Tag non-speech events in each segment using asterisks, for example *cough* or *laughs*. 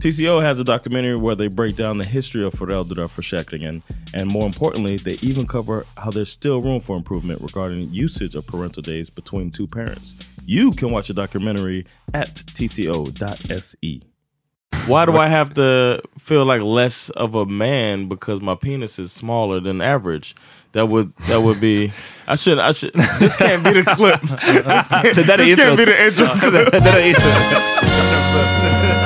TCO has a documentary where they break down the history of föräldraförsäkringen and more importantly, they even cover how there's still room for improvement regarding usage of parental days between two parents. You can watch the documentary at tco.se. Why do I have to feel like less of a man because my penis is smaller than average? That would that would be. I should I should. This can't be the clip. *laughs* This can't, this can't be the intro. *laughs* *laughs*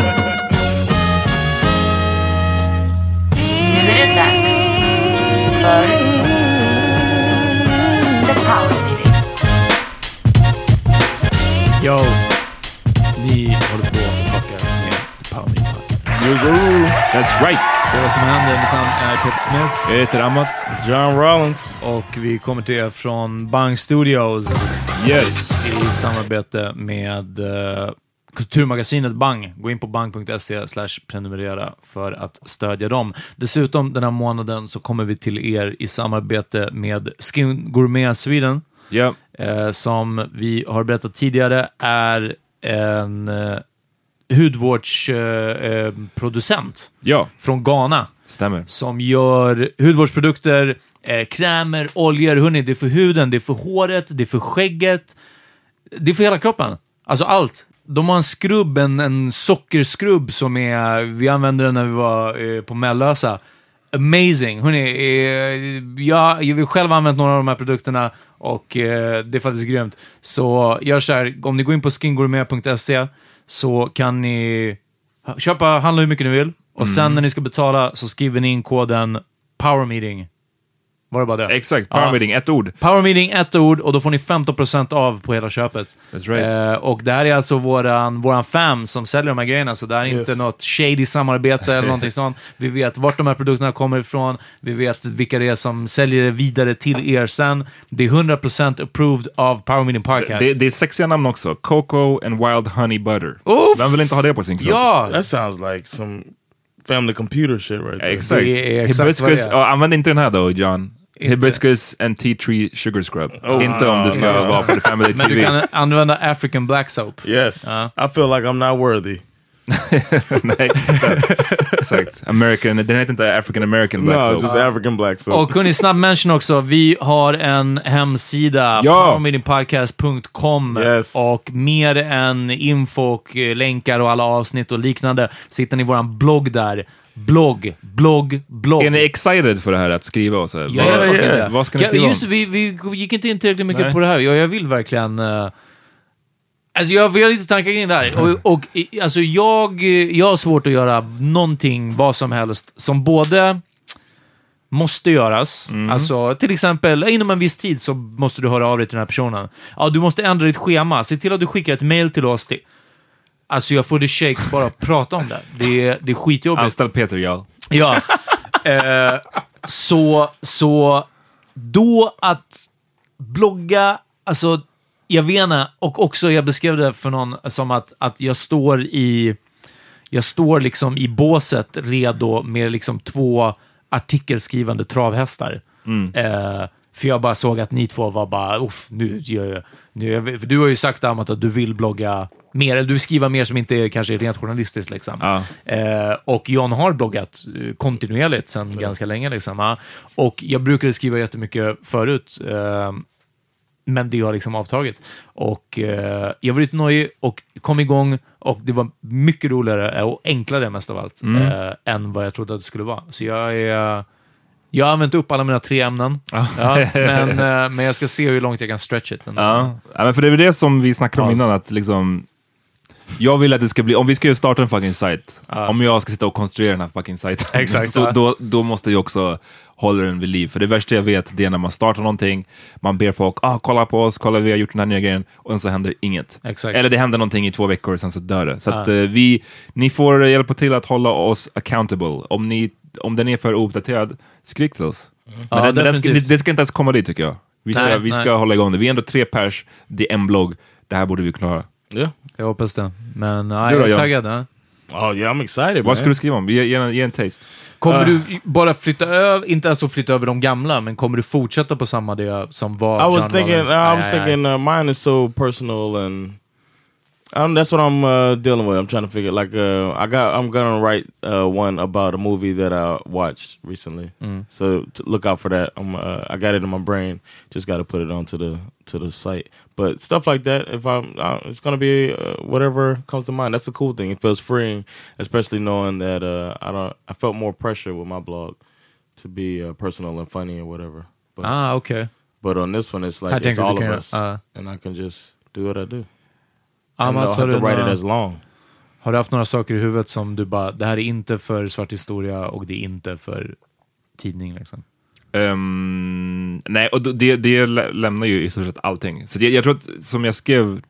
för The Power Meeting. Yo, ni håller på att fucka med The Power Meeting. That's right. Det är vad som händer. Mitt namn är Peter Smith. Jag heter Amat. John Rollins. Och vi kommer till er från Bang Studios. Yes. I samarbete med uh, Kulturmagasinet Bang. Gå in på bang.se prenumerera för att stödja dem. Dessutom den här månaden så kommer vi till er i samarbete med Skin Gourmet Sweden. Yeah. Eh, som vi har berättat tidigare är en eh, hudvårdsproducent eh, ja. från Ghana. Stämmer. Som gör hudvårdsprodukter, eh, krämer, oljor. Hörni, det är för huden, det är för håret, det är för skägget. Det är för hela kroppen. Alltså allt de har en skrubb, en, en sockerskrubb som är, vi använde den när vi var eh, på Mellösa. Amazing! Hörrni, eh, jag, jag har själv använt några av de här produkterna och eh, det är faktiskt grymt. Så gör så här, om ni går in på skingourmet.se så kan ni köpa, handla hur mycket ni vill och mm. sen när ni ska betala så skriver ni in koden POWERMEETING. Var det bara det? Exakt, power Ja. meeting, ett ord. Power meeting, ett ord och då får ni 15% av på hela köpet. That's right. Eh, och det här är alltså våran, våran fam som säljer de här grejerna, så det här är Yes. inte något shady samarbete eller *laughs* någonting sånt. Vi vet vart de här produkterna kommer ifrån, vi vet vilka det är som säljer det vidare till er sen. Det är 100% approved av Power meeting podcast. Det, det är sexiga namn också. Cocoa and Wild Honey Butter. Uff! Vem vill inte ha det på sin kropp? ja! That sounds like some family computer shit right there. Exakt. Det är exakt vad Hibiscus, använd inte den här då, John. Hibiscus and tea tree sugar scrub. inte om du ska vara på the family Men du TV. kan använda African black soap. Yes. Uh. I feel like I'm not worthy. *laughs* Nej, exakt. American, den heter inte African American Black no, Soap. just African black soap. Och kunde snabb mention också, vi har en hemsida, Ja. Yes. och mer än info och länkar och alla avsnitt och liknande så hittar ni våran blogg där. Blogg, blogg, blogg. Är ni excited för det här att skriva och så? här? Ja, vad, fucking det. vad ska ni Ja, skriva just, om? det, vi, vi gick inte in tillräckligt mycket Nej. på det här. Jag, jag vill verkligen... eh, alltså jag vi har lite tankar kring det här. Och, och alltså jag, jag har svårt att göra någonting, vad som helst, som både måste göras. Mm. Alltså, till exempel, inom en viss tid så måste du höra av dig till den här personen. Ja, du måste ändra ditt schema. Se till att du skickar ett mail till oss. Till. Alltså, jag får the shakes bara att prata om det. Det är, det är skitjobbigt. Anställ Peter, ja. Ja. Eh, så, så då att blogga, alltså, jag vet inte, och också jag beskrev det för någon som att, att jag står i, jag står liksom i båset redo med liksom två artikelskrivande travhästar. Eh, för jag bara såg att ni två var bara, uff, nu gör jag, nu, du har ju sagt Amat att du vill blogga mer, eller du vill skriva mer som inte är kanske är rent journalistiskt liksom. Ja. Eh, och John har bloggat eh, kontinuerligt sedan ganska länge. Liksom, ja. Och jag brukade skriva jättemycket förut, eh, men det har liksom avtagit. Och eh, jag var lite nojig och kom igång och det var mycket roligare och enklare mest av allt eh, än vad jag trodde att det skulle vara. Så jag är... Jag har använt upp alla mina tre ämnen, ja, men, *laughs* eh, men jag ska se hur långt jag kan stretch it. Ja. ja, men för det är väl det som vi snackade om innan, att liksom jag vill att det ska bli, om vi ska starta en fucking site, om jag ska sitta och konstruera den här fucking sajten, *laughs* Exakt, så då, då måste jag också hålla den vid liv. För det värsta jag vet, det är när man startar någonting, man ber folk, ah, kolla på oss, kolla vi har gjort den här nya grejen, och så händer inget. Exakt. Eller det händer någonting i två veckor och sen så dör det. Så att eh, vi, ni får hjälpa till att hålla oss accountable. Om, ni, om den är för ouppdaterad, skrik till oss. Men Ja, den, den ska, det ska inte ens komma dit tycker jag. Vi ska, Nej, vi ska nej. hålla igång det. Vi är ändå tre pers, det är en blogg. Det här borde vi klara. Yeah. Jag hoppas det. Men ja, Du då, jag är taggad. Ja. Oh yeah, I'm excited. Vad ska du skriva om? Ge, ge, en, ge en taste. Kommer Uh. du bara flytta över, inte alltså flytta över de gamla, men kommer du fortsätta på samma det som var I was John thinking. Rollins? I was thinking. Uh, mine is so personal, and um, that's what I'm uh, dealing with. I'm trying to figure. Like, uh, I got. I'm gonna write uh, one about a movie that I watched recently. So to look out for that. I'm. Uh, I got it in my brain. Just got to put it onto the to the site. But stuff like that. If I'm, uh, it's gonna be uh, whatever comes to mind. That's the cool thing. It feels freeing, especially knowing that uh, I don't. I felt more pressure with my blog to be uh, personal and funny or whatever. But Ah, okay. but on this one, it's like it's all of us, uh. and I can just do what I do. Amat, har, du några, har du haft några saker i huvudet som du bara, det här är inte för svart historia och det är inte för tidning liksom? Ehm, nej, och det, det lä- lämnar ju i stort sett allting. Så det, jag tror att, som jag skrev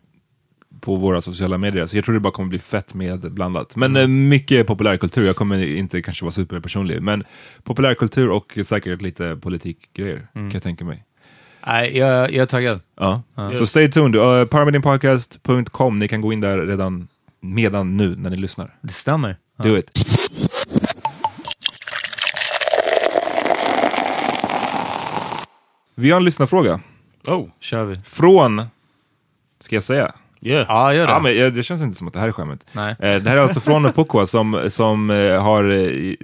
på våra sociala medier, så jag tror det bara kommer bli fett med blandat. Men eh, mycket populärkultur, jag kommer inte kanske vara superpersonlig, men populärkultur och säkert lite politikgrejer, kan jag tänka mig. Nej, jag, jag är taggad. Ja. Så stay tuned, uh, paramedianpodcast.com, ni kan gå in där redan medan nu när ni lyssnar. Det stämmer. Ja. Do it. Vi har en lyssnarfråga. Oh, Kör vi. Från, ska jag säga? yeah. Ja, gör det. Ja, men eh, det känns inte som att det här är skämmet. Nej. Eh, Det här är alltså från Pukwa som, som eh, har eh,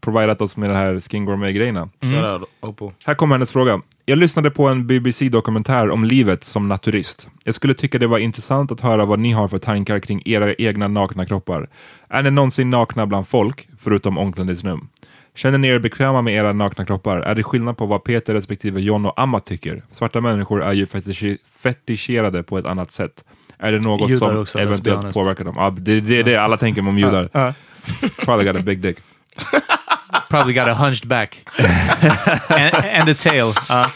providat oss med de här Skin Gourmet-grejerna. Shout out Opal. Här kommer hennes fråga. Jag lyssnade på en BBC-dokumentär om livet som naturist. Jag skulle tycka det var intressant att höra vad ni har för tankar kring era egna nakna kroppar. Är ni någonsin nakna bland folk, förutom omklädningsrum? Känner ni er bekväma med era nakna kroppar? Är det skillnad på vad Peter respektive John och Amat tycker? Svarta människor är ju fetischi- fetischerade på ett annat sätt. Är det något Judar som också, eventuellt påverkar dem? Ja, det, det är det alla tänker om judar. Probably got a big dick. *laughs* Probably got a hunched back. *laughs* and, and a tail. Uh,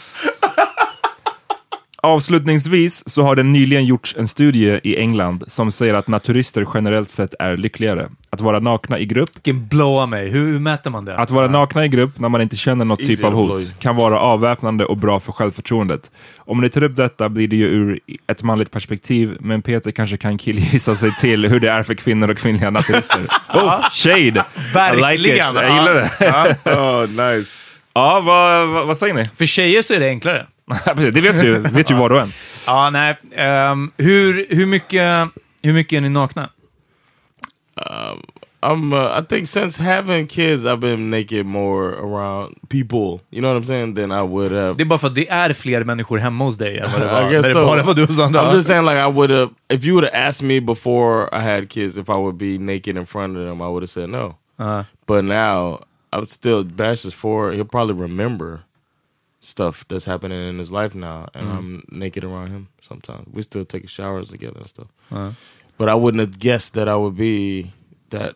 Avslutningsvis så har det nyligen gjorts en studie i England som säger att naturister generellt sett är lyckligare. Att vara nakna i grupp Vilken blåa mig. Hur, mäter man det? Att vara nakna i grupp när man inte känner något typ av hot kan vara avväpnande och bra för självförtroendet. Om ni tar upp detta blir det ju ur ett manligt perspektiv, men Peter kanske kan killgissa sig till hur det är för kvinnor och kvinnliga naturister. *laughs* Oh, shade! I like it. Verkligen, Jag ja. gillar det. *laughs* Oh, nice. Ja, vad, vad, vad säger ni? För tjejer så är det enklare. *laughs* Det vet ju, vet ju var och en. Ja, nej. ehm, hur, hur, mycket, hur mycket är ni nakna? I'm. Uh, I think since having kids, I've been naked more around people. You know what I'm saying? Than I would have. Det är bara för att det är fler människor hemma hos dig än vad det var *laughs* I guess det so. bara var du och Sandra. I'm just saying, like I would have. If you would have asked me before I had kids if I would be naked in front of them, I would have said no. Ja. But now I'm still Bash is four. He'll probably remember stuff that's happening in his life now, and I'm naked around him sometimes. We still take showers together and stuff. But I wouldn't have guessed that I would be that.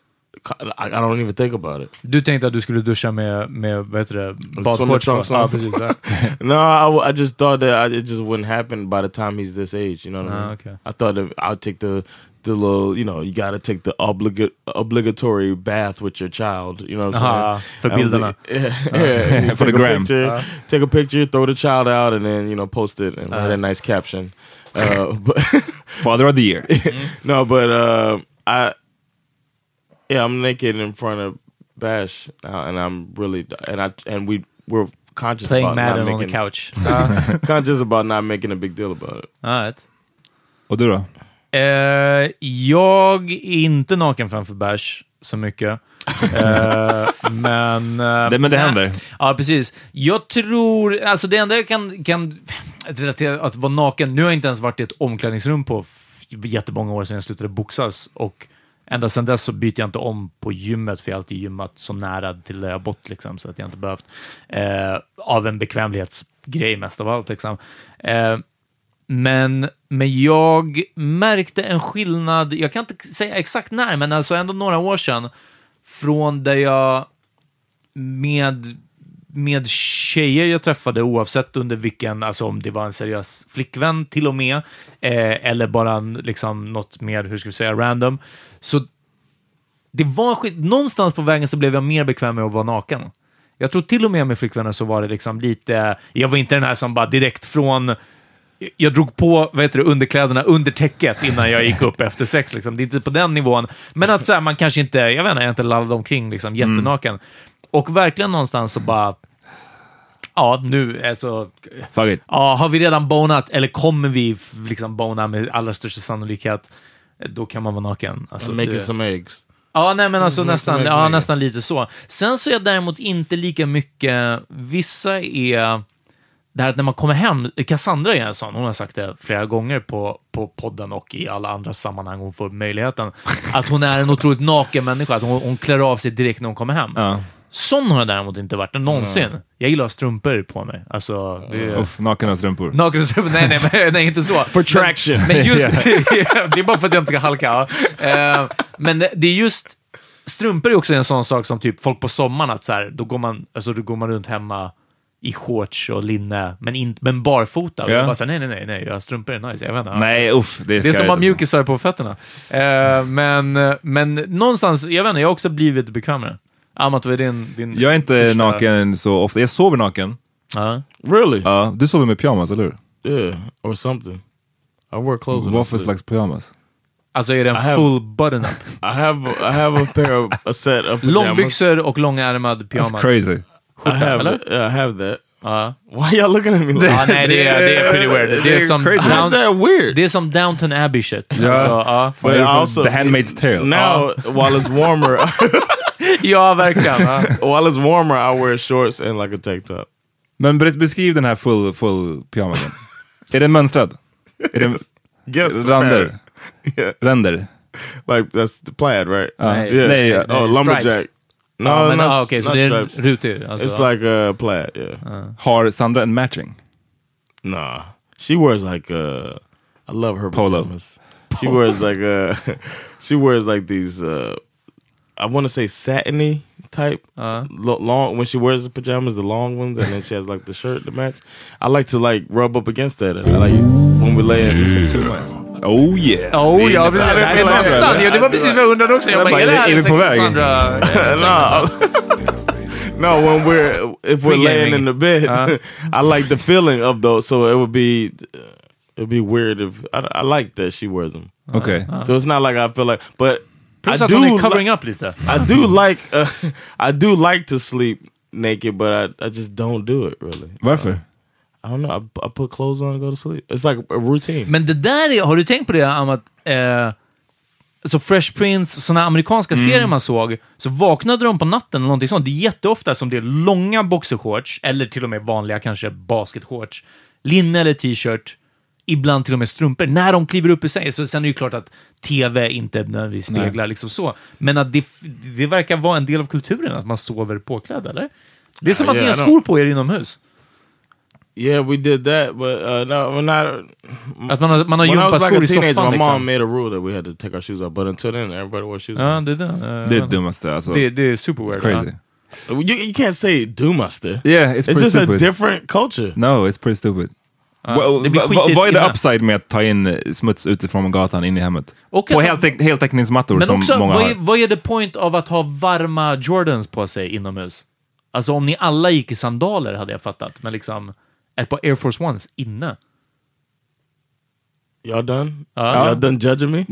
I, I don't even think about it. Du tänkte att du skulle duscha med, med vad heter det, badshorts? trunks va? Ja, precis. Ja. *laughs* no, I, I just thought that I, it just wouldn't happen by the time he's this age. You know what I Ah, mean? okay. I thought that I'd take the the little, you know, you got to take the obliga- obligatory bath with your child. You know what I'm Aha, saying? för I was bilderna. like- Yeah, uh-huh. *laughs* yeah. For the take a gram. Picture, uh-huh. Take a picture, throw the child out, and then you know post it and write a uh-huh. nice caption. Uh, *laughs* but *laughs* Father of the year. no, but uh, I, yeah, I'm naked in front of Bash now, and I'm really, and I, and we we're conscious Playing about Madden not on the making, couch. conscious about not making a big deal about it. All right. rätt. Och du då? Eh, jag är inte naken framför bärs så mycket. Eh, *laughs* men... eh, Det, men det händer. Ja, precis. Jag tror, alltså det enda jag kan, kan relatera att vara naken, nu har jag inte ens varit i ett omklädningsrum på jättemånga år sedan jag slutade boxas och ända sedan dess så byter jag inte om på gymmet för jag har alltid gymmat så nära till där jag bott liksom, så att jag inte behövt. Eh, av en bekvämlighetsgrej mest av allt liksom. Men, men jag märkte en skillnad, jag kan inte säga exakt när, men alltså ändå några år sedan, från där jag med, med tjejer jag träffade, oavsett under vilken, alltså om det var en seriös flickvän till och med, eh, eller bara en, liksom något mer, hur ska vi säga, random, så det var skit, någonstans på vägen så blev jag mer bekväm med att vara naken. Jag tror till och med med flickvänner så var det liksom lite, jag var inte den här som bara direkt från jag drog på vad heter det, underkläderna under täcket innan jag gick upp efter sex. Liksom. Det är inte på den nivån. Men att så här, man kanske inte, jag vet inte, jag inte lallade omkring liksom, jättenaken. Och verkligen någonstans så bara, ja, nu, alltså, Fuck it. ja, har vi redan bonat eller kommer vi liksom bona med allra största sannolikhet, då kan man vara naken. Alltså, making det- some eggs. Ja, nej, men alltså Mm, nästan, ja, nästan lite så. Sen så är jag däremot inte lika mycket, vissa är, det här att när man kommer hem, Cassandra är en sån, hon har sagt det flera gånger på, på podden och i alla andra sammanhang hon får möjligheten, att hon är en otroligt naken människa, att hon, hon klär av sig direkt när hon kommer hem. Ja. Sån har jag däremot inte varit någonsin. Jag gillar att ha strumpor på mig. Alltså, det är... Uff, nakna strumpor. Nakenstrumpor? Nej, nej, men, nej, inte så. *laughs* For traction. Men, men just, *laughs* *laughs* det är bara för att jag inte ska halka. ja. Eh, men det- det är just, strumpor är också en sån sak som typ folk på sommaren, att så här, då, går man, alltså, då går man runt hemma i shorts och linne, men, in, men barfota. Och Ja. jag bara så nej, nej, nej, nej, jag strumpor är nice. Jag vet inte. Nej, uff. Det är, Det är som att ha mjukisar på fötterna. Eh, men, men någonstans, jag vet inte, jag har också blivit bekvämare. Amat, vad är din, din Jag är inte första- naken så ofta. Jag sover naken. Ja. Really? Ja, du sover med pyjamas, eller hur? yeah, or something. I wear clothes. Vad för slags pyjamas? Alltså är det en I have- full button-up? I have I have a pair of a set of. Långbyxor och långärmad pyjamas. That's crazy. I have eller? yeah, I have that. Ja. Why y'all looking at me like Ja, nej, det är, det är pretty weird. Det är som, crazy. How's that weird? det är som Downton Abbey shit. Ja. Alltså, ja. But Det är från also- The Handmaid's Tale. now uh-huh. while it's warmer ja, verkligen. Ja. while it's warmer I wear shorts and like a tank top. Men bes- beskriv den här full, full pyjamasen. *laughs* är den mönstrad? Är den *laughs* Guess the rander? pattern. *laughs* Yeah, Ränder? like that's the plaid, right? Ja. Nej. Yeah. Nej, ja. oh, Nej, lumberjack. Stripes. No, ja, men, not, ah, okej, så not det är stripes. rutig. Alltså, It's like a plaid. Yeah. Har Sandra en matching? Nah, she wears like uh, I love her Polo. pajamas. She wears like uh, *laughs* she wears like these uh, I want to say satiny type, lo- long when she wears the pajamas, the long ones, and then she has like the shirt to match. I like to like rub up against that. I like when we lay in. Oh yeah! Oh ja, det, er det- er det, det- er det, nästan. Ja, det var precis vad jag undrade också. Jag bara, bara, är det här är vi på väg? *laughs* No, *laughs* no, when we're if we're laying in the bed, Uh-huh. *laughs* I like the feeling of those. So it would be uh, it'd be weird if I, I like that she wears them. Okej. Uh-huh. So it's not like I feel like, but Plus I do covering li- up lite. I do like uh, I do like to sleep naked, but I, I just don't do it really. Varför? I don't know. I, I put clothes on and go to sleep. It's like a routine. Men det där är, har du tänkt på det om att eh, så Fresh Prince, såna amerikanska Mm. serier man såg, så vaknade de på natten eller någonting sånt. Det är jätteofta som det är långa boxershorts, eller till och med vanliga kanske basketshorts, linne eller t-shirt, ibland till och med strumpor, när de kliver upp i sig. Så sen är det ju klart att tv inte nödvändigtvis speglar liksom så. Men att det, det verkar vara en del av kulturen att man sover påklädd, eller? Det är som att ni har skor på er inomhus. Yeah, we did that, but uh, no, we're not. Att man har, man har when I was like a i teenager, soffan my liksom. mom made a rule that we had to take our shoes off. But until then, everybody wore shoes. Ja, det är det. Eh, Det är det dummaste. Alltså. Det, det är super weird. It's crazy. You, you can't say do muster. Yeah, it's It's just a stupid. different culture. No, it's pretty stupid. Vad det blir va, skitigt vad är det upside med att ta in eh, smuts utifrån gatan in i hemmet? Och På att- heltäck, heltäckningsmattor Men som också, många vad har. är, vad är the point av att ha varma Jordans på sig inomhus? Alltså om ni alla gick i sandaler hade jag fattat, men liksom ett par Air Force Ones inne. Y'all done? Ja. Y'all done judging me?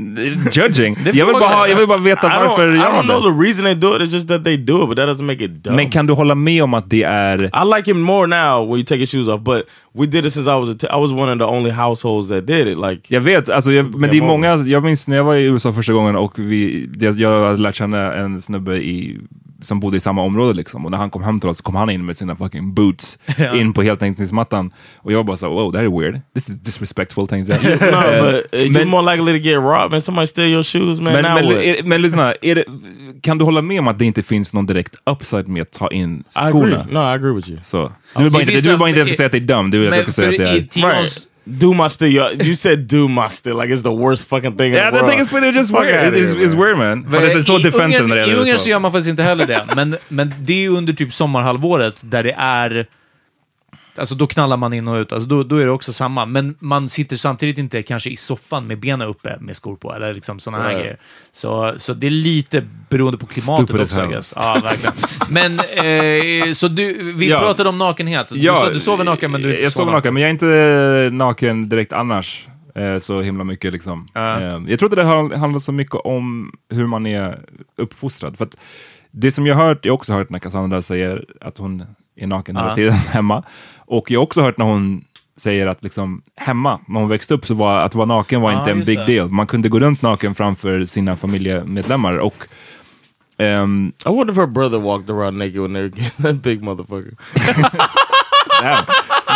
Judging? Jag, vill bara, jag vill bara veta I varför I gör don't know det. the reason they do it. It's just that they do it, but that doesn't make it dumb. Men kan du hålla med om att det är... I like him more now when you take your shoes off, but we did it since I was a I was one of the only households that did it. Like, Jag vet, alltså, jag, men det är många, jag minns när jag var i USA första gången och vi, jag, jag lärt känna en snubbe i, som bodde i samma område liksom. Och när han kom hem till oss så kom han in med sina fucking boots *laughs* in på heltäckningsmattan. Och jag bara så wow, that is weird. This is disrespectful, tänkte jag. no, but uh, you're men- more likely to get robbed man. Somebody steal your shoes, man. Men, now men, är, men lyssna, är det, kan du hålla med om att det inte finns någon direkt upside med att ta in I agree. skorna? No, I agree with you. Så. Du vill bara inte, du vill bara inte att jag ska säga att det är dumt, du vill att jag ska säga att det är... Do muster. You, said do muster like it's the worst fucking thing in Yeah, the the world. thing is pretty just weird. It's, it's, it's man. weird man. Men det är så defensive när det I Ungern så gör man faktiskt inte heller det, men, men det är ju under typ sommarhalvåret där det är... Alltså då knallar man in och ut, alltså då, då är det också samma. Men man sitter samtidigt inte kanske i soffan med benen uppe med skor på, eller liksom sådana här grejer. Så, så det är lite beroende på klimatet Stupid också, guess. Ja, verkligen. Men, eh, så du, vi Ja. pratade om nakenhet. Du, sa, du sover naken, men du är inte Jag sover naken, men jag är inte naken direkt annars. Eh, så himla mycket liksom. Ja. Eh, jag tror inte det handlar så mycket om hur man är uppfostrad. För att det som jag har hört, jag också hört när Cassandra säger att hon är naken hela tiden *laughs* hemma. Och jag har också hört när hon säger att liksom, hemma, när hon växte upp, så var att vara naken var inte en big det. deal. Man kunde gå runt naken framför sina familjemedlemmar. Och, ehm, I wonder if her brother walked around naked when they were getting *laughs* that big motherfucker. *laughs*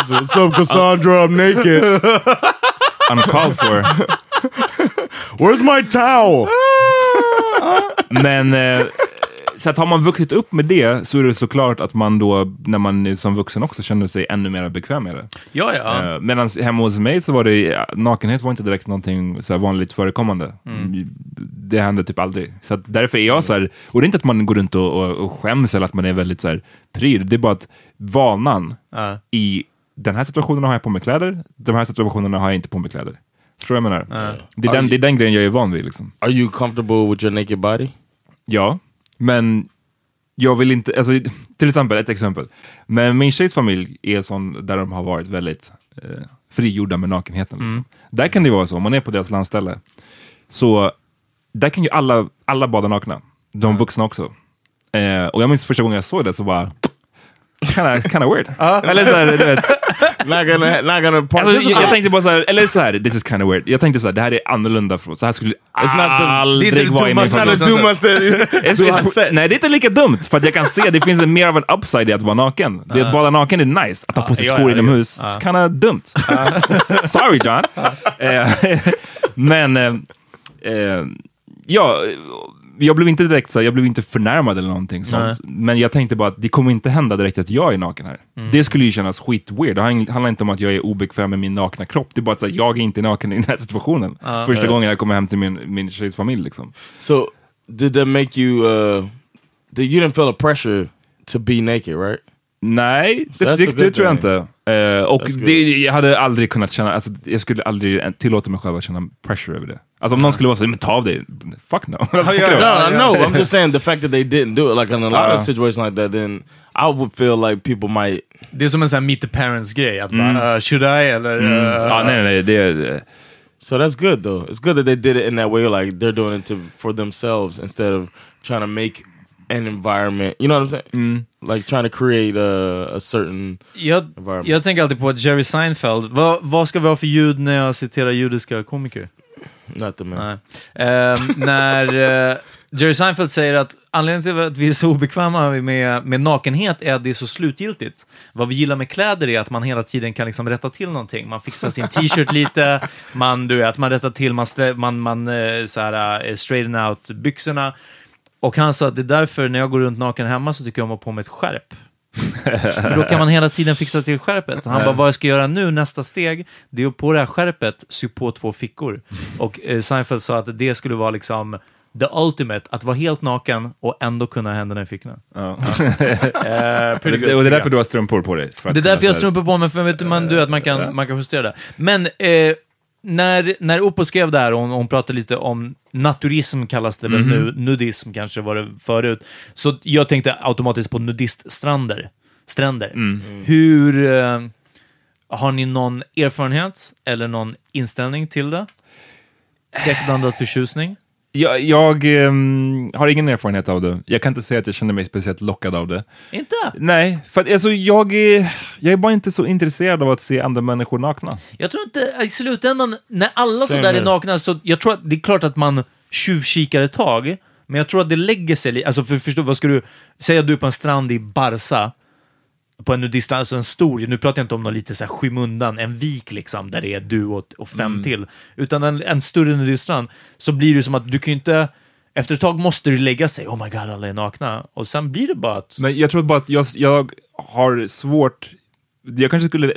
What's up, Cassandra? I'm naked. uncalled for. Where's my towel? Men eh, så att har man vuxit upp med det så är det såklart att man då, när man är som vuxen också känner sig ännu mer bekväm med det. Ja, ja. Eh, Medan hemma hos mig så var det, nakenhet var inte direkt någonting så här vanligt förekommande. Det hände typ aldrig. Så att därför är jag så här, och det är inte att man går runt och, och, och skäms eller att man är väldigt så här pryd, det är bara att vanan Ja. i den här situationen har jag på mig kläder, de här situationerna har jag inte på mig kläder. Förstår jag menar? Det, är den, det är den grejen jag är van vid. Liksom. Are you comfortable with your naked body? Ja, men jag vill inte, alltså, till exempel, ett exempel. Men min tjejs familj är sån där de har varit väldigt eh, frigjorda med nakenheten. Liksom. Där kan det vara så, om man är på deras landställe, så där kan ju alla, alla bada nakna. De vuxna också. Eh, och jag minns första gången jag såg det så var kinda, kinda weird. Eller så här, du vet. Not gonna, not gonna Alltså, jag, jag tänkte bara så här, eller så här, this is kinda weird. Jag tänkte så här, det här är annorlunda, från- så här skulle It's the- aldrig det är vara i min *laughs* It's not familj. a do muster. It's- Do it's- I set? nej, det är inte lika dumt, för att jag kan se att det finns en, mer av en upside i att vara naken. Det att bada naken är nice, att ha på sig skor ja, inomhus, ja. kinda dumt. *laughs* Sorry John. Eh, *laughs* Men, eh, eh, ja, jag blev inte direkt så här, jag blev inte förnärmad eller någonting sånt. Men jag tänkte bara att det kommer inte hända direkt att jag är naken här. Det skulle ju kännas skit weird. Det handlar inte om att jag är obekväm med min nakna kropp. Det är bara att så här, jag är inte naken i den här situationen. Första gången jag kommer hem till min, min tjejs familj liksom. So, did that make you uh, the, you didn't feel a pressure to be naked, right? Nej, det, det, det, tror jag inte. Eh, och det, jag hade aldrig kunnat känna, alltså, jag skulle aldrig tillåta mig själv att känna pressure över det. Alltså om någon skulle vara så, men ta av dig. Fuck no. *laughs* Alltså, No, I know. I'm just saying the fact that they didn't do it, like in a lot Uh. of situations like that, then I would feel like people might. Det är som en sån här meet the parents-grej. Att bara, uh, should I? Eller... Mm. Uh, ja, nej, nej, det, So that's good though. It's good that they did it in that way, like they're doing it to for themselves instead of trying to make an environment. You know what I'm saying? Like trying to create a, a certain. jag, Environment. jag tänker alltid på Jerry Seinfeld. Vad, vad ska vi ha för ljud när jag citerar judiska komiker? Man. Nej. Ehm, *laughs* när eh, Jerry Seinfeld säger att anledningen till att vi är så obekväma med, med nakenhet är att det är så slutgiltigt. Vad vi gillar med kläder är att man hela tiden kan liksom rätta till någonting. Man fixar sin t-shirt lite, man, du vet, man rättar till, man, man, man eh, så här, eh, straighten out byxorna. Och han sa att det är därför när jag går runt naken hemma så tycker jag om att ha på mig ett skärp. För då kan man hela tiden fixa till skärpet. Han bara, vad jag ska göra nu, nästa steg, det är att på det här skärpet sy på två fickor. Och eh, Seinfeld sa att det skulle vara liksom the ultimate, att vara helt naken och ändå kunna ha händerna i fickorna. ja. *laughs* Eh, good, det, och det är därför du har strumpor på dig. att Det är därför jag har strumpor på mig, för vet du, man, du vet, man, kan, man kan justera det. Men eh, när, när Oppo skrev det här, och hon, hon pratade lite om naturism, kallas det väl nu, nudism kanske var det förut, så jag tänkte automatiskt på nudiststränder. Stränder. Hur... Eh, har ni någon erfarenhet eller någon inställning till det? Skräckblandad förtjusning? Jag, jag ehm, har ingen erfarenhet av det. Jag kan inte säga att jag känner mig speciellt lockad av det. Inte? Nej, för att, alltså, jag, är, jag är bara inte så intresserad av att se andra människor nakna. Jag tror inte, i slutändan, när alla Same sådär är nakna, så jag tror att det är klart att man tjuvkikar ett tag, men jag tror att det lägger sig lite, alltså för förstå, vad ska du, säga du är på en strand i Barca, på en nudist, alltså en stor, nu pratar jag inte om någon lite så här skymundan, en vik liksom, där det är du och, och fem till, utan en, en större nudiststrand, så blir det som att du kan ju inte, efter ett tag måste du lägga sig, oh my god, alla är nakna, och sen blir det bara att, Men jag tror bara att jag, jag har svårt... Jag kanske skulle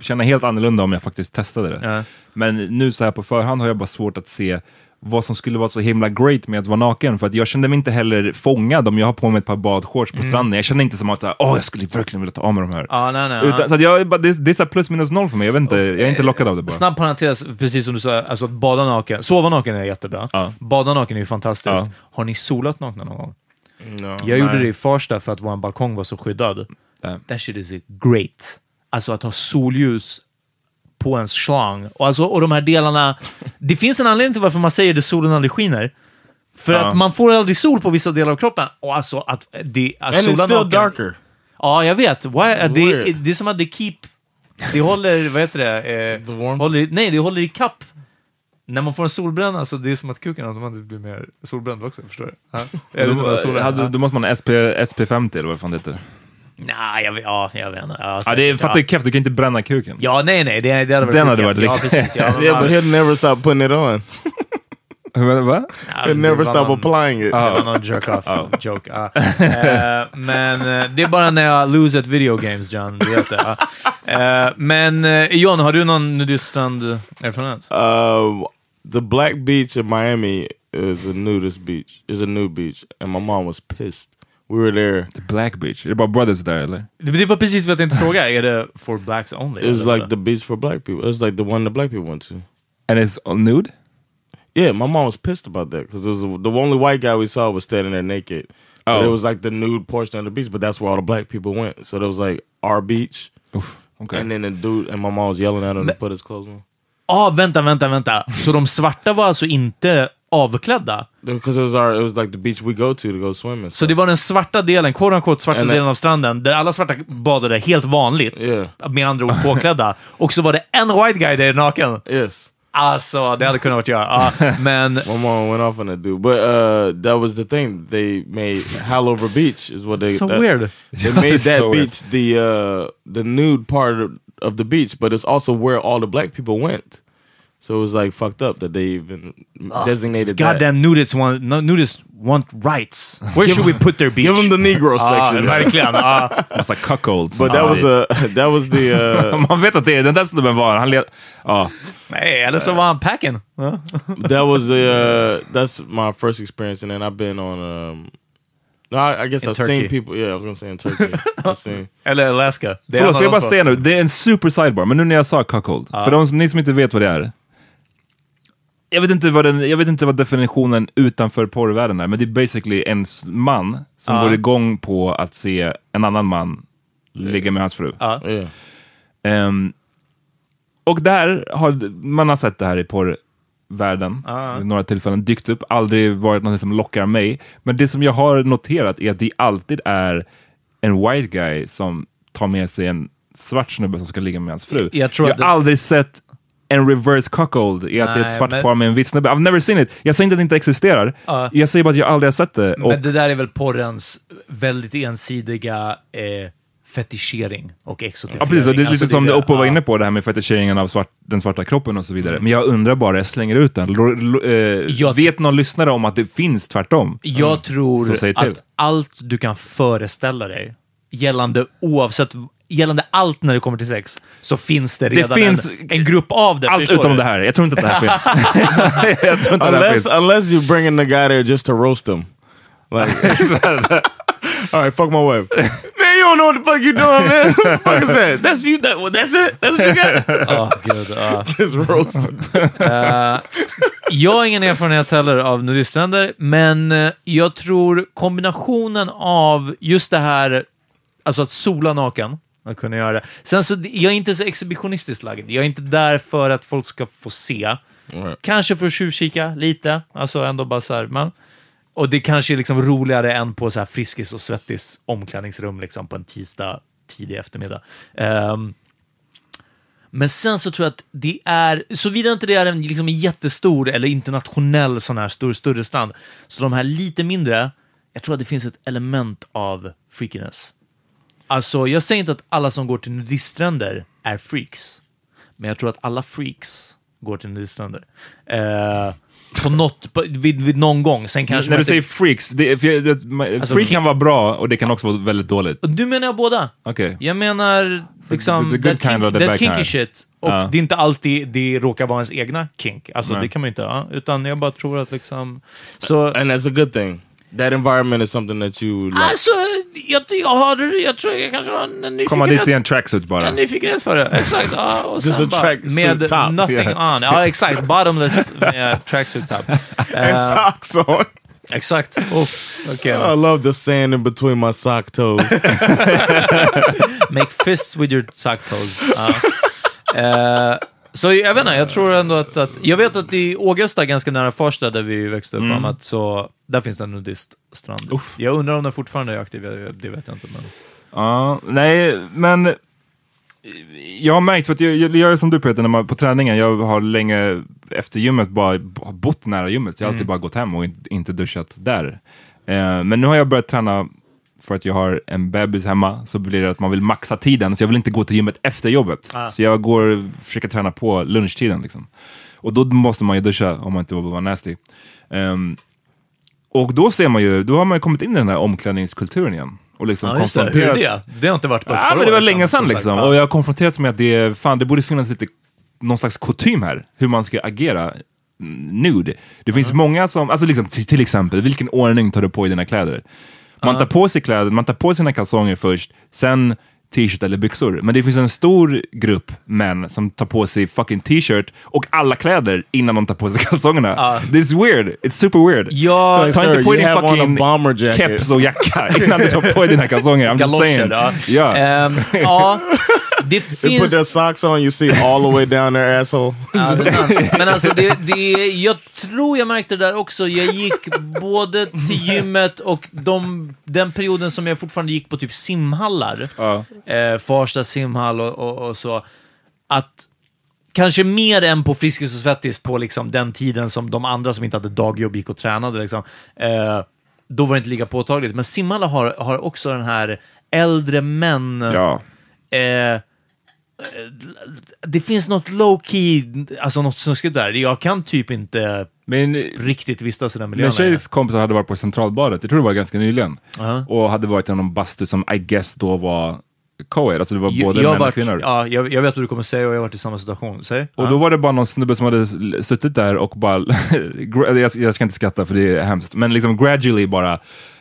känna helt annorlunda om jag faktiskt testade det. Ja. Men nu så här på förhand har jag bara svårt att se vad som skulle vara så himla great med att vara naken. För att jag kände mig inte heller fångad om jag har på mig ett par badshorts på stranden. Jag känner inte som att åh, jag skulle verkligen vilja ta av mig de här. ja, nej, nej. Utan, så att jag, det, är- det är så här plus minus noll för mig. Jag, vet inte, jag är inte lockad av det bara. Snabb parentes, precis som du sa, alltså att bada naken. Sova naken är jättebra. Ja. Bada naken är ju fantastiskt. Ja. Har ni solat nakna någon gång? No. Jag gjorde det i Farsta för att vår balkong var så skyddad. Ja. That shit is great. Alltså att ha solljus på ens slang. Och, alltså, och de här delarna... Det finns en anledning till varför man säger att solen aldrig skiner. För Ja. att man får aldrig sol på vissa delar av kroppen. Och alltså att det... Att And it's sola still naken- darker. Ja, jag vet. Why, det, det är som att det keep... Det håller, vad heter det? Eh, The warmth? håller, nej, det håller i kapp. När man får en solbränna så det är som att kuken automatiskt blir mer solbränd också, förstår du? Ja. *laughs* Det solen- hade, ja. då måste man ha SP, SP50 eller vad fan det heter. Nej, jag, ja, jag vet inte. Ja, Ja, det är, fattar ja. du Kev, du kan inte bränna kuken. Ja, nej, nej, det, det hade varit Den hade varit Ja, riktigt- precis. Ja, *laughs* men Yeah, but he'll never stop putting it on. *laughs* Va? ja, never stop någon- applying it. Det var någon jerk off joke. ja. Eh, men eh, det är bara när jag lose at video games, John. Du vet det. ja. Eh, men John, har du någon nudiststrand-erfarenhet? Uh, the Black Beach in Miami is a nudist beach. Is a nude beach, and my mom was pissed. We were there. The Black Beach. Är det bara brothers där eller? Det, var precis vad jag tänkte fråga. Är det for blacks only? It was eller like the beach for black people. It was like the one the black people went to. And it's nude? Yeah, my mom was pissed about that because the only white guy we saw was standing there naked. But Oh. it was like the nude portion of the beach, but that's where all the black people went. So there was like our beach, Uff, okay. and then the dude and my mom was yelling at him to put his clothes on Ah, vänta, vänta, vänta. Så de svarta var alltså inte avklädda? because it was our it was like the beach we go to to go swimming. Så det var den svarta delen, quote unquote, svarta And- delen av stranden, där alla svarta badade helt vanligt, Yeah. med andra ord påklädda. *laughs* Och så var det en white guy där naken. yes. Alltså, det hade kunnat varit jag. Ja, *laughs* men... My mom went off on that dude, but uh, that was the thing. They made Hallover Beach is what they. So that- weird. They made *laughs* that so beach the uh, the nude part of, of the beach, but it's also where all the black people went. So it was like fucked up that they even designated that. Goddamn nudists want, no, nudists want rights. Where should we put their beach? Give them the Negro Ja, section. verkligen. Ja. Massa cuckolds. but that was a that was the uh, *laughs* Man vet att det är den där snubben var han. led- Ja. Nej, eller så var han packing. *laughs* That was the uh, that's my first experience, and then I've been on um, No, I, I guess In I've Turkey. seen people. Yeah, I was gonna say in Turkey. *laughs* I've seen. Eller Alaska. Det är Förlåt, får jag bara säga nu, det är en super sidebar, men nu när jag sa cuckold, för de ni som inte vet vad det är. Jag vet, inte vad den, jag vet inte vad definitionen utanför porrvärlden är, men det är basically en man som Ja. går igång på att se en annan man ligga med hans fru. Yeah. Ehm, och där har man har sett det här i porrvärlden Ja. vid några tillfällen, dykt upp, aldrig varit något som lockar mig. Men det som jag har noterat är att det alltid är en white guy som tar med sig en svart snubbe som ska ligga med hans fru. Jag tror jag har aldrig sett en reverse cuckold i att det är ett svart men- par med en vit snubbe. I've never seen it. Jag säger inte att det inte existerar. Ja. Jag säger bara att jag aldrig har sett det. Och Men det där är väl porrens väldigt ensidiga eh, fetischering och exotifiering. Ja, precis. Och det är lite Alltså, som det- det Oppo var inne på, det här med fetischeringen av svart, den svarta kroppen och så vidare. Mm. Men jag undrar bara, jag slänger ut den. Lo, lo, eh, Jag- vet någon lyssnare om att det finns tvärtom? Jag tror säg till. att allt du kan föreställa dig gällande oavsett gällande allt när det kommer till sex, så finns det redan finns en, en grupp av det. Allt utom du? det här. Jag tror inte att det här finns. *laughs* jag tror inte att det här Unless finns. unless you bringing the guy there just to roast him. Like, *laughs* all right, fuck my wife. man, you don't know what the fuck you doing, man. what the fuck is that? That's you. That, that's it. That's what you got. *laughs* Gud, ja. just roasted. Jag har ingen erfarenhet heller av nudiststränder, men eh, jag tror kombinationen av just det här, alltså att sola naken, att kunna göra det. Sen så, jag är inte så exhibitionistiskt lagd. Jag är inte där för att folk ska få se. Right. Kanske för att tjuvkika lite, alltså ändå bara så här, men, och det kanske är liksom roligare än på så här Friskis och Svettis omklädningsrum liksom på en tisdag tidig eftermiddag. Ehm, men sen så tror jag att det är, såvida inte det är en, liksom en jättestor eller internationell sån här stor, större strand, så de här lite mindre, jag tror att det finns ett element av freakiness. Alltså, jag säger inte att alla som går till nudiststränder är freaks, men jag tror att alla freaks går till nudiststränder. Eh, på något, på, vid, vid någon gång, sen kanske När du säger freaks, det, för det, Alltså, freak kan vara bra och det kan också vara väldigt dåligt. Du menar jag båda? Okej. Jag menar liksom the- the good that, kind kink, the that kinky kind. shit. Och Ja. det är inte alltid det råkar vara ens egna kink. Alltså Nej. det kan man ju inte ha. Utan jag bara tror att liksom... Så... and that's a good thing. That environment is something that you like. Alltså, jag, jag har... Jag tror jag kanske har en nyfikenhet. Komma dit i en tracksuit bara. En nyfikenhet för det, exakt. Ja, och Just sen bara med top. nothing Yeah. on. Ja, exakt. Bottomless med tracksuit top. *laughs* and Eh, socks on. exakt. Uff, okej. I love the sand in between my sock toes. *laughs* Make fists with your sock toes. Ja. *laughs* Eh, så jag vet inte, jag tror ändå att, att... Jag vet att i Ågesta, ganska nära Farsta, där vi växte upp, Mm. att så, där finns det en nudiststrand. Uff. Jag undrar om den fortfarande är aktiv, det vet jag inte. Men... Ja, nej, men jag har märkt, för att jag, jag, jag är som du Peter, när man, på träningen, jag har länge efter gymmet bara bott nära gymmet, så jag har alltid bara gått hem och inte, inte duschat där. Eh, men nu har jag börjat träna för att jag har en bebis hemma, så blir det att man vill maxa tiden, så jag vill inte gå till gymmet efter jobbet. Ah. Så jag går försöker träna på lunchtiden. Liksom. Och då måste man ju duscha om man inte vill vara nasty. Ehm, och då ser man ju, då har man ju kommit in i den här omklädningskulturen igen. Och liksom Ja, just det. Det? Det har inte varit på ett Ja, par men det var länge sedan liksom. Och jag har konfronterats med att det, fan, det borde finnas lite, någon slags kutym här. Hur man ska agera mm, nude. Det finns många som, alltså liksom, till, till exempel, vilken ordning tar du på i dina kläder? Man tar på sig kläder, man tar på sina kalsonger först, sen t-shirt eller byxor. Men det finns en stor grupp män som tar på sig fucking t-shirt och alla kläder innan de tar på sig *laughs* kalsongerna. Ja. This is weird. It's super weird. Ja, Ta inte sir, på you din fucking keps och jacka innan du tar på dig dina kalsonger. I'm just saying. Ja. Ja. Ehm, ja, *laughs* det They put finns... their socks on, you see all the way down their asshole. Ja, men alltså, det, det, jag tror jag märkte det där också. Jag gick både till gymmet och de, den perioden som jag fortfarande gick på typ simhallar. Ja. Eh, Farsta simhall och, och, och så. Att kanske mer än på Friskis och Svettis på liksom den tiden som de andra som inte hade dagjobb gick och tränade. Liksom. Eh, då var det inte lika påtagligt. Men simhallar har, har också den här äldre män... Ja. Eh, det finns något low key, alltså något snuskigt där. Jag kan typ inte Men riktigt vistas i den miljön min tjejs kompisar hade varit på Centralbadet, jag tror det var ganska nyligen, Ja. och hade varit i någon bastu som I guess då var co-ed, alltså det var både jag, män och kvinnor. ja, jag, jag vet vad du kommer säga och jag har varit i samma situation. Säg. Och ja. då var det bara någon snubbe som hade suttit där och bara, *laughs* jag, jag ska inte skratta för det är hemskt, men liksom gradually bara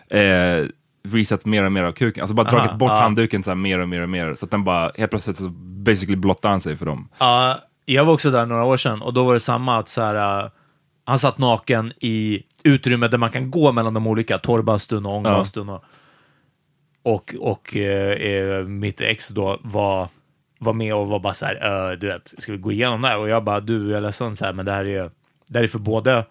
eh, visat mer och mer av kuken. Alltså bara dragit Aha, bort ja. handduken så här mer och mer och mer. Så att den bara, helt plötsligt så basically blottar han sig för dem. Ja, jag var också där några år sedan och då var det samma att så här, uh, han satt naken i utrymmet där man kan gå mellan de olika, torrbastun och ångbastun. Och, och, och eh, eh, mitt ex då var, var med och var bara så här, "Eh, du vet, ska vi gå igenom det här? Och jag bara, du, jag är ledsen, så här, men det här är, det här är för både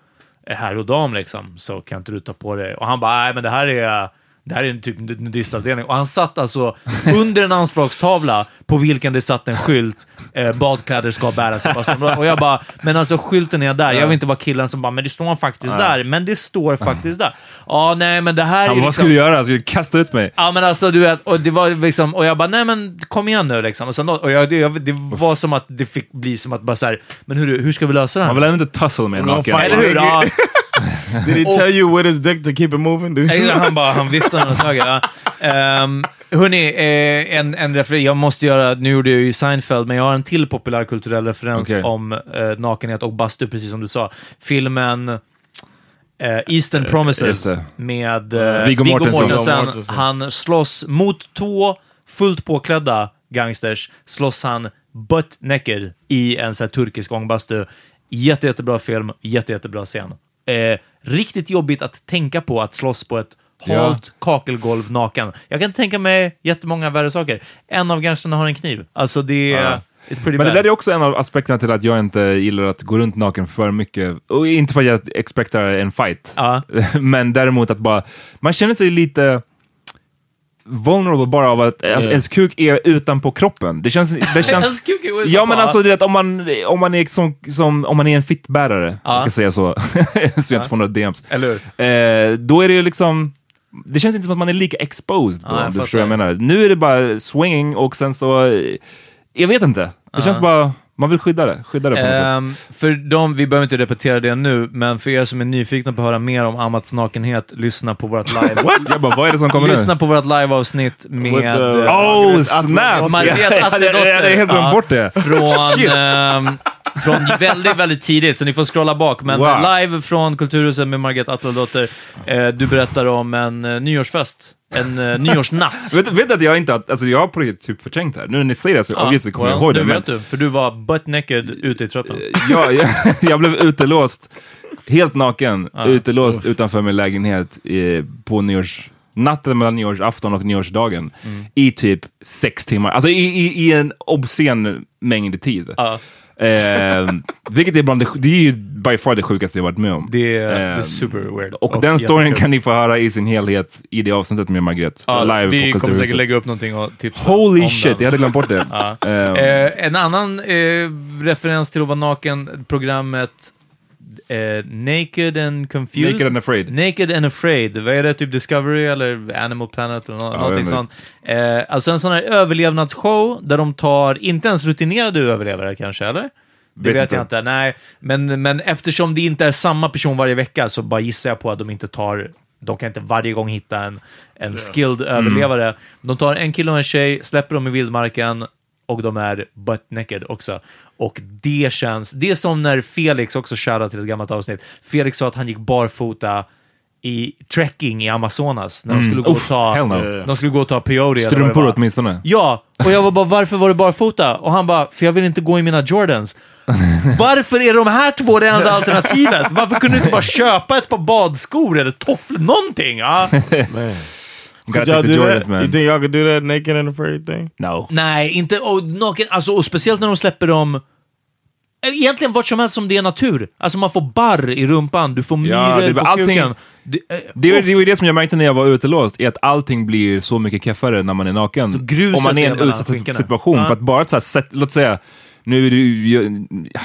herr och dam liksom, så kan inte du ta på dig. Och han bara, nej men det här är det här är en typ nudistavdelning. Och han satt alltså under en anslagstavla på vilken det satt en skylt, eh, badkläder ska bäras i. Och jag bara, men alltså skylten är där. Jag vill inte vara killen som bara, men det står faktiskt där. Men det står faktiskt där. Ja, nej, men det här är bara, vad ska du göra? Ska du kasta ut mig? Ja men alltså du vet, och det var liksom, och jag bara, nej men kom igen nu liksom. Och, sen, och jag, det, jag, det var som att det fick bli som att bara så här, men hur, hur ska vi lösa det här? Han vill ändå inte tussle med en naken. Eller hur? Ja, *laughs* Did he tell you with his dick to keep it moving? Han bara, han viftade med taget. Ja. Um, hörni, eh, en, en referens, jag måste göra, nu gjorde jag ju Seinfeld, men jag har en till populärkulturell referens Okej. om eh, nakenhet och bastu, precis som du sa. Filmen eh, Eastern Promises just det. med eh, Viggo Viggo Mortensen. Mortensen. Han slåss mot två fullt påklädda gangsters, slåss han butt naked i en så här turkisk ångbastu. Jätte, jättebra film, jätte, jättebra scen. Eh, riktigt jobbigt att tänka på att slåss på ett Ja. halt kakelgolv naken. Jag kan tänka mig jättemånga värre saker. En av gangsterna har en kniv. Alltså det är... Ja. Men det bad. där är också en av aspekterna till att jag inte gillar att gå runt naken för mycket. Och inte för att jag expectar en fight. Ja. *laughs* Men däremot att bara, man känner sig lite vulnerable bara av att alltså, ens kuk är utanpå kroppen. Det känns... Det *laughs* känns Ens kuk är utanpå, Ja men alltså du vet, om man, om man är som, som om man är en fittbärare, Ja. jag ska säga så, *laughs* så jag inte får några DMs. Eh, då är det ju liksom, det känns inte som att man är lika exposed då, Ja, om du förstår vad jag menar. Nu är det bara swinging och sen så, eh, jag vet inte. Det känns bara, man vill skydda det, skydda det på något sätt. Ehm, för de, vi behöver inte repetera det nu, men för er som är nyfikna på att höra mer om Amats nakenhet, lyssna på vårt live. *laughs* What? Jag bara, vad är det som kommer lyssna nu? på vårt live-avsnitt med... With the- Oh snap! *laughs* Hade- Atterdotter. jag hade helt glömt bort det. från, Shit. ehm, från väldigt, väldigt tidigt, så ni får scrolla bak. Men Wow. live från Kulturhuset med Margret Atteldotter. Eh, du berättar om en eh, nyårsfest, en uh, *laughs* nyårsnatt. Vet, vet att jag inte, alltså jag har på riktigt typ förträngt det här. Nu när ni säger det så obviously kommer well, jag ihåg det. Nu Men vet du, för du var butt naked ute i trappan. jag, jag, *laughs* jag blev utelåst, helt naken, utelåst utanför min lägenhet i, på nyårs... Natten mellan nyårsafton och nyårsdagen Mm. i typ sex timmar. Alltså i, i, i en obscen mängd tid. Ja. Eh, vilket är bland det, det är ju by far det sjukaste jag varit med om. Det är, Ehm, super weird. Och, den storyn kan ni få höra i sin helhet i det avsnittet med Margret. Ja, live vi på kommer säkert lägga upp någonting och tipsa Holy shit, den. jag hade glömt bort det. *laughs* Ja. Ehm, Eh, en annan eh, referens till att vara naken, programmet eh, Naked and Confused. Naked and Afraid. Naked and Afraid. Vad är det? Typ Discovery eller Animal Planet eller nå- jag någonting sånt. Eh, alltså en sån här överlevnadsshow där de tar, inte ens rutinerade överlevare kanske, eller? Det Vet vet, inte. jag inte. Nej, men, men eftersom det inte är samma person varje vecka så bara gissar jag på att de inte tar de kan inte varje gång hitta en, en skilled Mm. överlevare. De tar en kille och en tjej, släpper dem i vildmarken och de är butt naked också. Och det känns... Det är som när Felix, också shoutout till ett gammalt avsnitt, Felix sa att han gick barfota i trekking i Amazonas när de skulle gå Mm. Uff, och ta... no. De skulle gå och ta peyote. Strumpor åtminstone. Ja, och jag var bara, varför var du barfota? Och han bara, för jag vill inte gå i mina Jordans. *laughs* Varför är de här två det enda alternativet? Varför kunde du inte bara köpa ett par badskor eller tofflor? Någonting! Ja. *laughs* Could y'all take the do Jordans, that? man. You think y'all could do that naked and afraid thing? No. Nej, inte och naken. Alltså, och speciellt när de släpper dem... Egentligen vart som helst som det är natur. Alltså man får barr i rumpan, du får myror Ja, det- på allting- kuken. Det, eh, Det det, var det som jag märkte när jag var utelåst, är att allting blir så mycket keffare när man är naken. Så Om man är i en utsatt situation. Ja. För att bara så här, låt säga, nu är det ju... ja.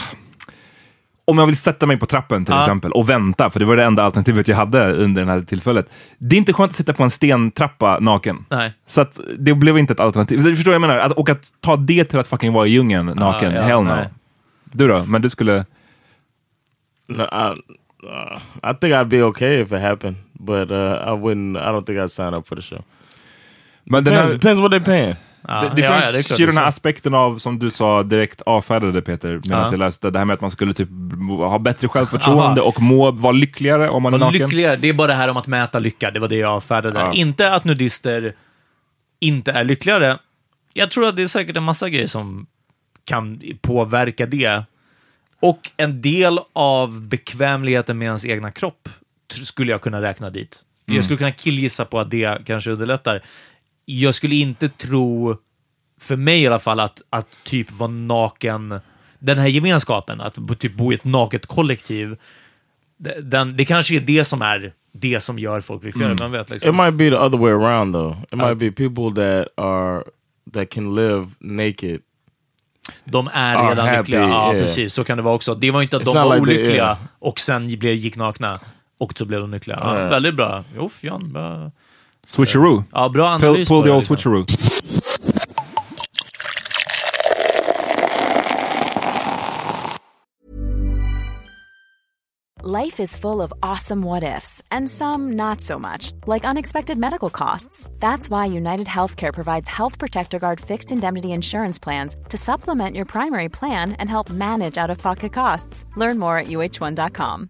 Om jag vill sätta mig på trappen till Ja. exempel och vänta, för det var det enda alternativet jag hade under det här tillfället. Det är inte skönt att sitta på en stentrappa naken. Nej. Så att det blev inte ett alternativ. Så du förstår vad jag menar? Att, och att ta det till att fucking vara i djungeln naken, ja, hell no. nej. Du då? Men du skulle... No, I, uh, I think I'd be okay if it happened, but uh, I wouldn't. I don't think I'd sign up for the show. Men den Depends, här, depends what they're paying. Ja, Det, det ja, ja, finns det är klart ju det är den här så. aspekten av, som du sa, direkt avfärdade Peter, medan Ja. jag läste det här med att man skulle typ ha bättre självförtroende och må vara lyckligare om man är naken. lyckligare, det är bara det här om att mäta lycka, det var det jag avfärdade. Ja. Inte att nudister inte är lyckligare. Jag tror att det är säkert en massa grejer som kan påverka det. Och en del av bekvämligheten med ens egna kropp skulle jag kunna räkna dit. Jag skulle kunna killgissa på att det kanske underlättar. Jag skulle inte tro, för mig i alla fall, att, att typ vara naken, den här gemenskapen, att typ bo i ett naket kollektiv, det- den, det kanske är det som är det som gör folk lyckligare. Mm. Man vet It liksom. might be the other way around though. It might be people that are that can live naked. De är are redan happy, lyckliga. Ja, yeah. precis. Så kan det vara också. Det var inte att It's de var like olyckliga yeah. och sen blev, gick nakna och så blev de lyckliga. Ja, Yeah. Väldigt bra. Jo, Jan, bra. Switcheroo. Ja, bra Pull, analys. pull på the old liksom. switcheroo. Life is full of awesome what ifs, and some not so much, like unexpected medical costs. That's why United Healthcare provides Health Protector Guard fixed indemnity insurance plans to supplement your primary plan and help manage out of pocket costs. Learn more at uh1.com.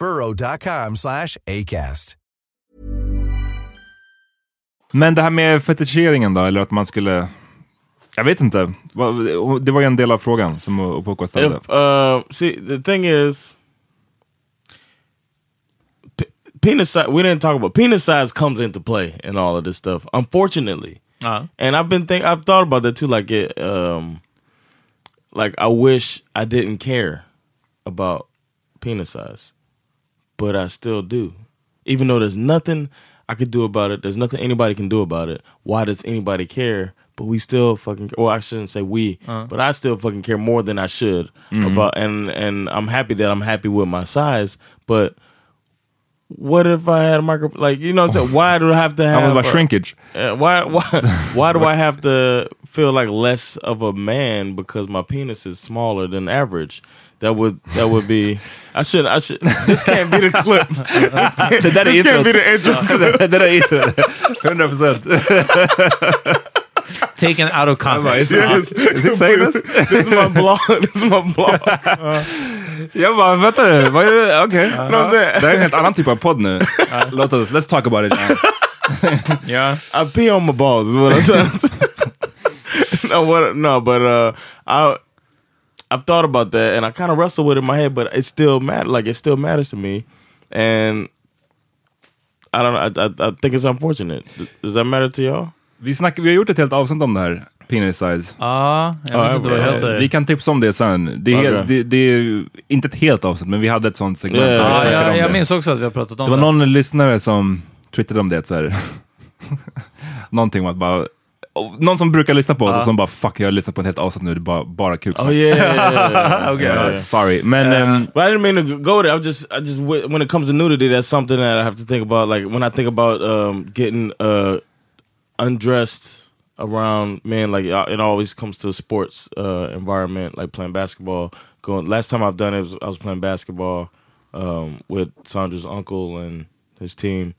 burrow.com slash ACAST. Men det här med fetischeringen då, eller att man skulle... Jag vet inte. Vad- Det var ju en del av frågan som Opoku ställde. If uh, see the thing is, penis size. We didn't talk about penis size comes into play in all of this stuff. Unfortunately, Ja. and I've been think I've thought about that too. Like it, um, like I wish I didn't care about penis size, but I still do. Even though there's nothing I could do about it, there's nothing anybody can do about it. Why does anybody care? But we still fucking. Well, I shouldn't say we, but I still fucking care more than I should about. And and I'm happy that I'm happy with my size, but. What if I had a micro? Like you know, what I'm saying? why do I have to *laughs* have? det var a- shrinkage. uh, why why why do I have to feel like less of a man because my penis is smaller than average? That would that would be I should I should this can't be the clip. *laughs* This can't, Det där är this can't introt. be the intro. det där är introt. 100 procent. Taken out of context. Yes. Is he saying this? *laughs* this is my blog. *laughs* This is my blog. Jag bara, vänta nu. vad är det? Okej. know what I'm saying? Det här är en helt annan typ av podd nu. Uh-huh. Låt oss, let's talk about it now. Ja. I pee on my balls is what I'm trying to say. no, what? No, but uh, I I've thought about that and I kind of wrestle with it in my head, but it still matter. Like it still matters to me, and I don't know. I, I, I think it's unfortunate. Does that matter to y'all? Vi, snack, vi har gjort ett helt avsnitt om det här. Penis size. Ja, jag Ja, vet inte vad det heter. Vi kan tipsa om det sen. Det är, Okej. det, det är inte ett helt avsnitt, men vi hade ett sånt segment där vi ja, jag, om jag det. minns också att vi har pratat om Det var någon lyssnare som twittrade om det. Så här. *laughs* Någonting om att bara... Någon som brukar lyssna på oss och som bara fuck jag har lyssnat på ett helt avsnitt nu, det är bara, bara kuk. Oh yeah, yeah, yeah, yeah. *laughs* Okay. Uh, sorry. Men ehm, But I didn't mean to go there. I just, I just, when it comes to nudity, that's something that I have to think about. Like when I think about um, getting uh, undressed around men, like uh, it always comes to a sports uh, environment, like playing basketball. Going last time I've done it was I was playing basketball um, with Sandra's uncle and his team,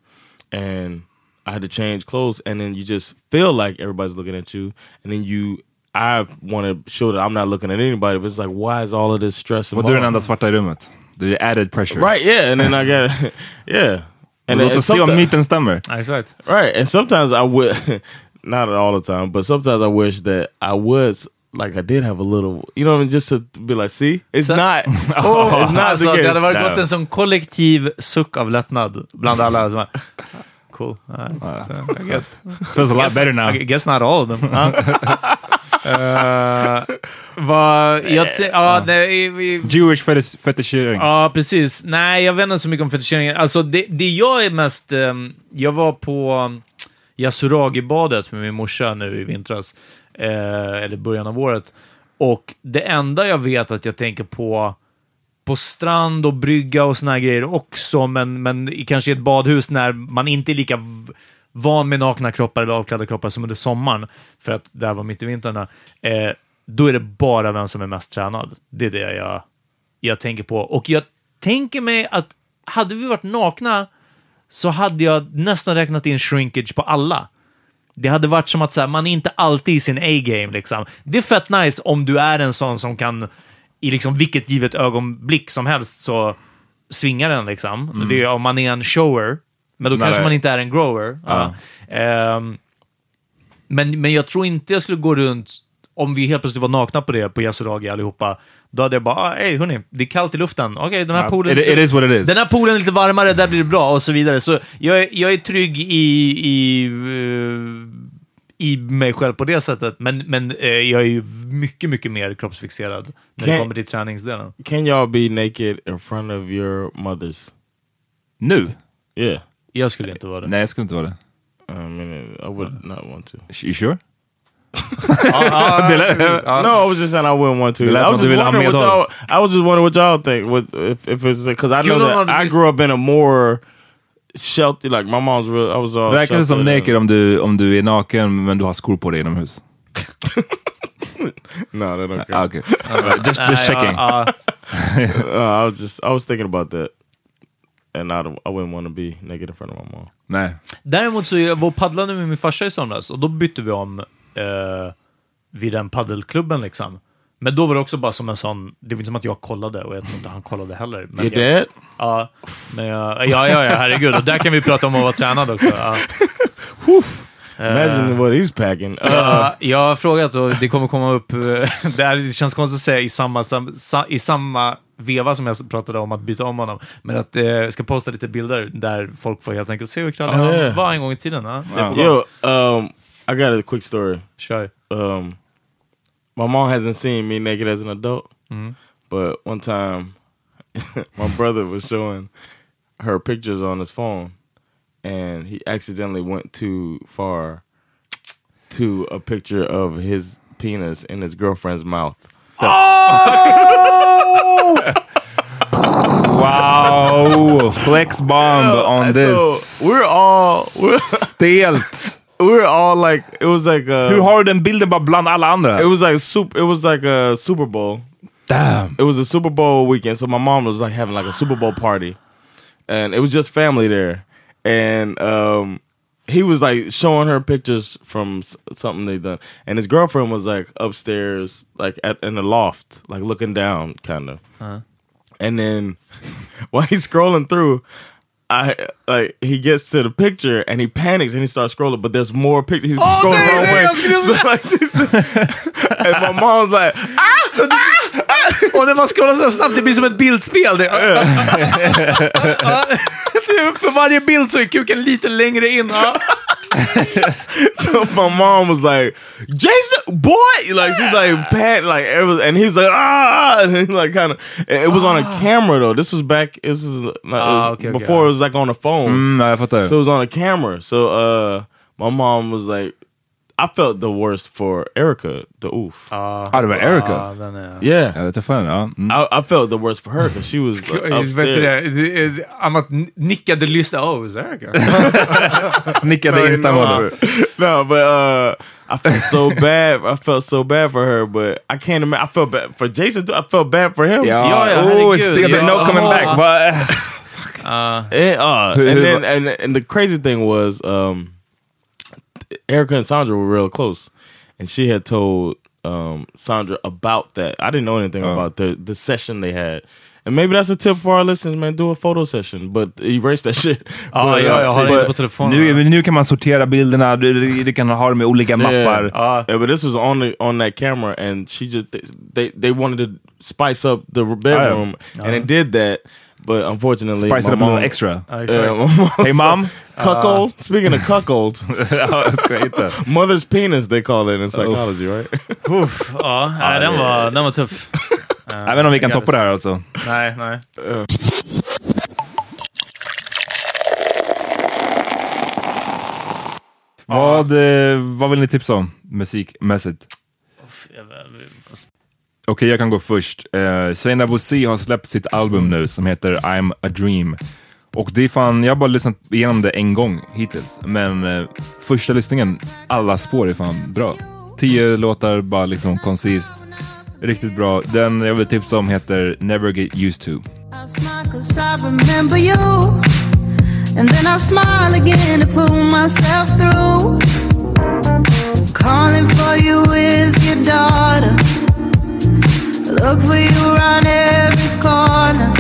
and I had to change clothes, and then you just feel like everybody's looking at you, and then you. I want to show that I'm not looking at anybody, but it's like, why is all of this stress? och du är den involved? enda svarta i rummet. Det är added pressure. Right, yeah, and then I got *laughs* yeah. And, Låt and oss se om someti- myten stämmer. Ja, Exakt. right, and sometimes I would *laughs* not all the time, but sometimes I wish that I would like I did have a little, you know, what I mean, just to be like, see, it's *laughs* not, oh, it's not Alltså, the det case. hade varit Nej. gått en sån kollektiv suck av lättnad bland alla. Cool. Right. So, I guess. *laughs* Feels a lot better now. I guess not all of them. *laughs* Ja. Eh, vad, jag, te- ja, nej, vi, Jewish fetish- fetischering. Ja, precis. Nej, jag vet inte så mycket om fetischeringen. Alltså, det, det jag är mest... ehm, jag var på um, Yasuragi-badet med min morsa nu i vintras, eh, eller början av året. Och det enda jag vet att jag tänker på på strand och brygga och såna här grejer också, men, men kanske i ett badhus när man inte är lika van med nakna kroppar eller avklädda kroppar som under sommaren, för att det här var mitt i vintrarna, eh, då är det bara vem som är mest tränad. Det är det jag, jag tänker på. Och jag tänker mig att hade vi varit nakna så hade jag nästan räknat in shrinkage på alla. Det hade varit som att så här, man är inte alltid i sin A-game. Liksom. Det är fett nice om du är en sån som kan, i liksom vilket givet ögonblick som helst, så svingar den. Liksom. Det är, om man är en shower, men då Nej, kanske man inte är en grower. Ja. Ehm, men, men jag tror inte jag skulle gå runt, om vi helt plötsligt var nakna på det, på Yasuragi allihopa, då hade jag bara, ah, hej hörni, det är kallt i luften. Okej, den här poolen... it- it is what it is. Den här poolen är lite varmare, där blir det bra och så vidare. Så jag, jag är trygg i, i, eh, i mig själv på det sättet, men, men eh, jag är ju mycket, mycket mer kroppsfixerad när det Kan- kommer till träningsdelen. Can y'all be naked in front of your mothers? Nu? Yeah. Jag skulle inte vara det. Nej, jag skulle inte vara det. I mean, I would not want to. You sure? *laughs* no, I was just saying I wouldn't want to. Det I was just wondering what y'all. I was just wondering what y'all think. What if, if it's because I know that I grew up in a more sheltered. Like my mom's real. I was all. Räknas det som naked om du, om du är naken men du har skor på dig inomhus? *laughs* No, that don't Ah, count. okay. Alright, just, just checking. Uh, *laughs* I was just. I was thinking about that, and I don't, I wouldn't want to be naked in front of my mom. Nej. Däremot så jag var och paddlade med min farsa i somras och då bytte vi om eh, vid den paddelklubben liksom. Men då var det också bara som en sån, det var inte som att jag kollade och jag tror inte han kollade heller. Men Your jag, dad? Ja, men jag, ja, ja, ja, herregud. Och där kan vi prata om att vara tränad också. Ja. *laughs* Imagine what he's packing. Uh, Ja, jag har frågat och det kommer komma upp, eh, *laughs* det, här, det känns konstigt att säga i samma, sam, sa, i samma veva som jag pratade om att byta om honom. Men att eh, jag ska posta lite bilder där folk får helt enkelt se hur krallig han var en gång i tiden. Det är på gång. yo, um, I got a quick story. Kör. um, my mom hasn't seen me naked as an adult, mm-hmm. but one time *laughs* my brother was showing her pictures on his phone, and he accidentally went too far to a picture of his penis in his girlfriend's mouth. Oh! Wow! Flex bomb on this. So we're all we're, Stelt! We're all like it was like a, Hur har du den bilden bara bland alla andra? it was like soup it was like a Super Bowl. Damn! it was a Super Bowl weekend, so my mom was like having like a Super Bowl party, and it was just family there, and um, he was like showing her pictures from s- something they done, and his girlfriend was like upstairs, like at in the loft, like looking down, kind of, and then *laughs* while he's scrolling through. I like he gets to the picture and he panics and he starts scrolling, but there's more pictures. He's scrolling the wrong way. So, like, *laughs* and my mom's like, ah, so *laughs* Och när man scrollar så snabbt, det blir som ett bildspel. Det, *laughs* för varje bild så är kuken lite längre in. *laughs* So my mom was like, Jason, boy, like she's like pat, like and he was like, ah, and he like kind of. It was on a camera though. This was back. This is like, it Ah, okay, okay. before it was like on a phone. Mm, fattar. So it was on a camera. So uh, my mom was like, I felt the worst for Erica, the oof. ah, det var Erica? Ja, den är... yeah, Jag vet inte fan. Ja. Mm. I, I felt the worst for her because she was *laughs* like, Vet du upstairs. det? Det är- Amat nickade lyssnade. Oh, is Erica? *laughs* Nickade instämmande. *laughs* no, but uh, I felt so bad. I felt so bad for her, but I can't imagine. I felt bad for Jason too. I felt bad for him. Ja, Ja, ja, oh, herregud. still, Ja. no coming back. Va? And, uh, and then and and the crazy thing was, um, Erica and Sandra were real close, and she had told um, Sandra about that. I didn't know anything about the the session they had, And maybe that's a tip for our listeners, man. Do a photo session, but erase that *laughs* shit. Ja, But, ja, jag har uh, det but- på telefonen. Nu, nu kan man sortera bilderna, du, du kan ha dem i olika mappar. Yeah. yeah, but this was on the on that camera, and she just they they, they wanted to spice up the bedroom, and it did that. But unfortunately, Spice my it up a little extra. Ja, exakt. Yeah, my mom Hey mom! Cuckold. Speaking of cuckold, *laughs* ja, ska hitta. *laughs* mother's penis they call it in psychology, right? *laughs* Uff, ja, nej, den, var, den var tuff. Jag vet inte om vi kan toppa det här alltså. Nej, nej. Vad, eh, vad vill ni tipsa om musikmässigt? Okej, jag kan gå först. Uh, Sena Bosi har släppt sitt album nu som heter I'm a Dream. Och det är fan, jag har bara lyssnat igenom det en gång hittills. Men eh, första lyssningen, alla spår är fan bra. Tio låtar, bara liksom koncist. Riktigt bra. Den jag vill tipsa om heter Never Get Used To. And then I smile again to pull myself through. Calling for you is your daughter. Look for you around every corner.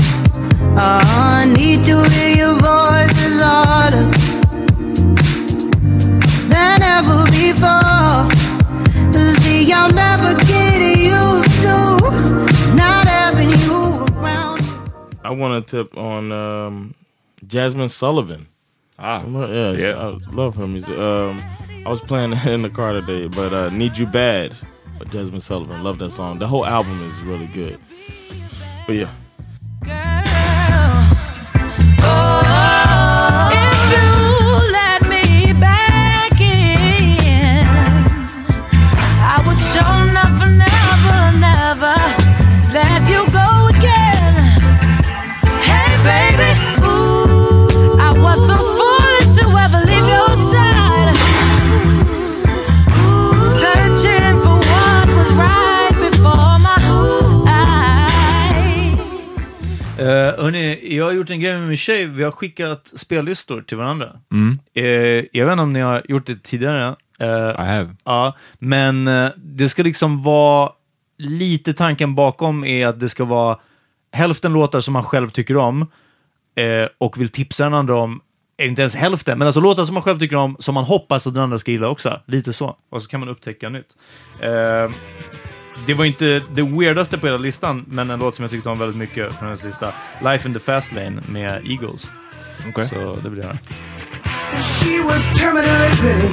Oh, I need to I want to tip on um, Jasmine Sullivan. Ah, Yeah, Yeah. I love her music. Um, I was playing *laughs* in the car today, but uh, "Need You Bad" by Jasmine Sullivan. Love that song. The whole album is really good. But yeah, hörni, jag har gjort en grej med min tjej. Vi har skickat spellistor till varandra. Eh, jag vet inte om ni har gjort det tidigare. Eh, I have. Ja, men eh, det ska liksom vara lite tanken bakom är att det ska vara hälften låtar som man själv tycker om eh, och vill tipsa den andra om, eh, inte ens hälften, men alltså låtar som man själv tycker om som man hoppas att den andra ska gilla också. Lite så. Och så kan man upptäcka nytt. Det var inte det weirdaste på hela listan, men en låt som jag tyckte om väldigt mycket från hennes lista. Life in the Fast Lane med Eagles. Okej. Så det blir det. She was terminally pretty.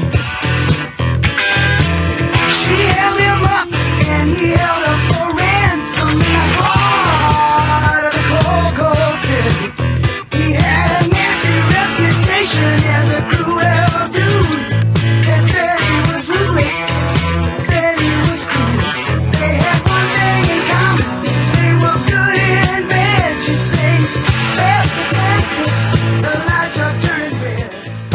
She held him up and he held her for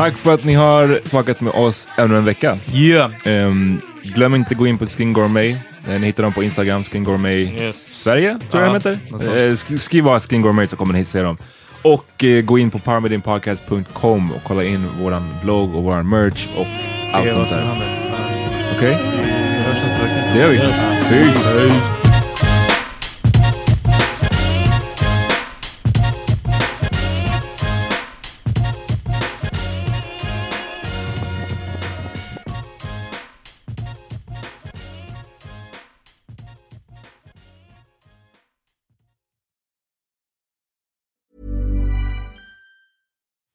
Tack för att ni har fuckat med oss ännu en vecka. Yeah! Ehm, glöm inte att gå in på Skin Gourmet. Eh, Ni hittar dem på Instagram, Skin Gourmet Yes. Sverige, tror jag Ja, de heter. sk- skriv bara Skin Gourmet så kommer ni se dem. Och eh, gå in på parmedinpodcast.com och kolla in våran blogg och våran merch och allt sånt där. Okej? Vecka. Det gör vi. Peace.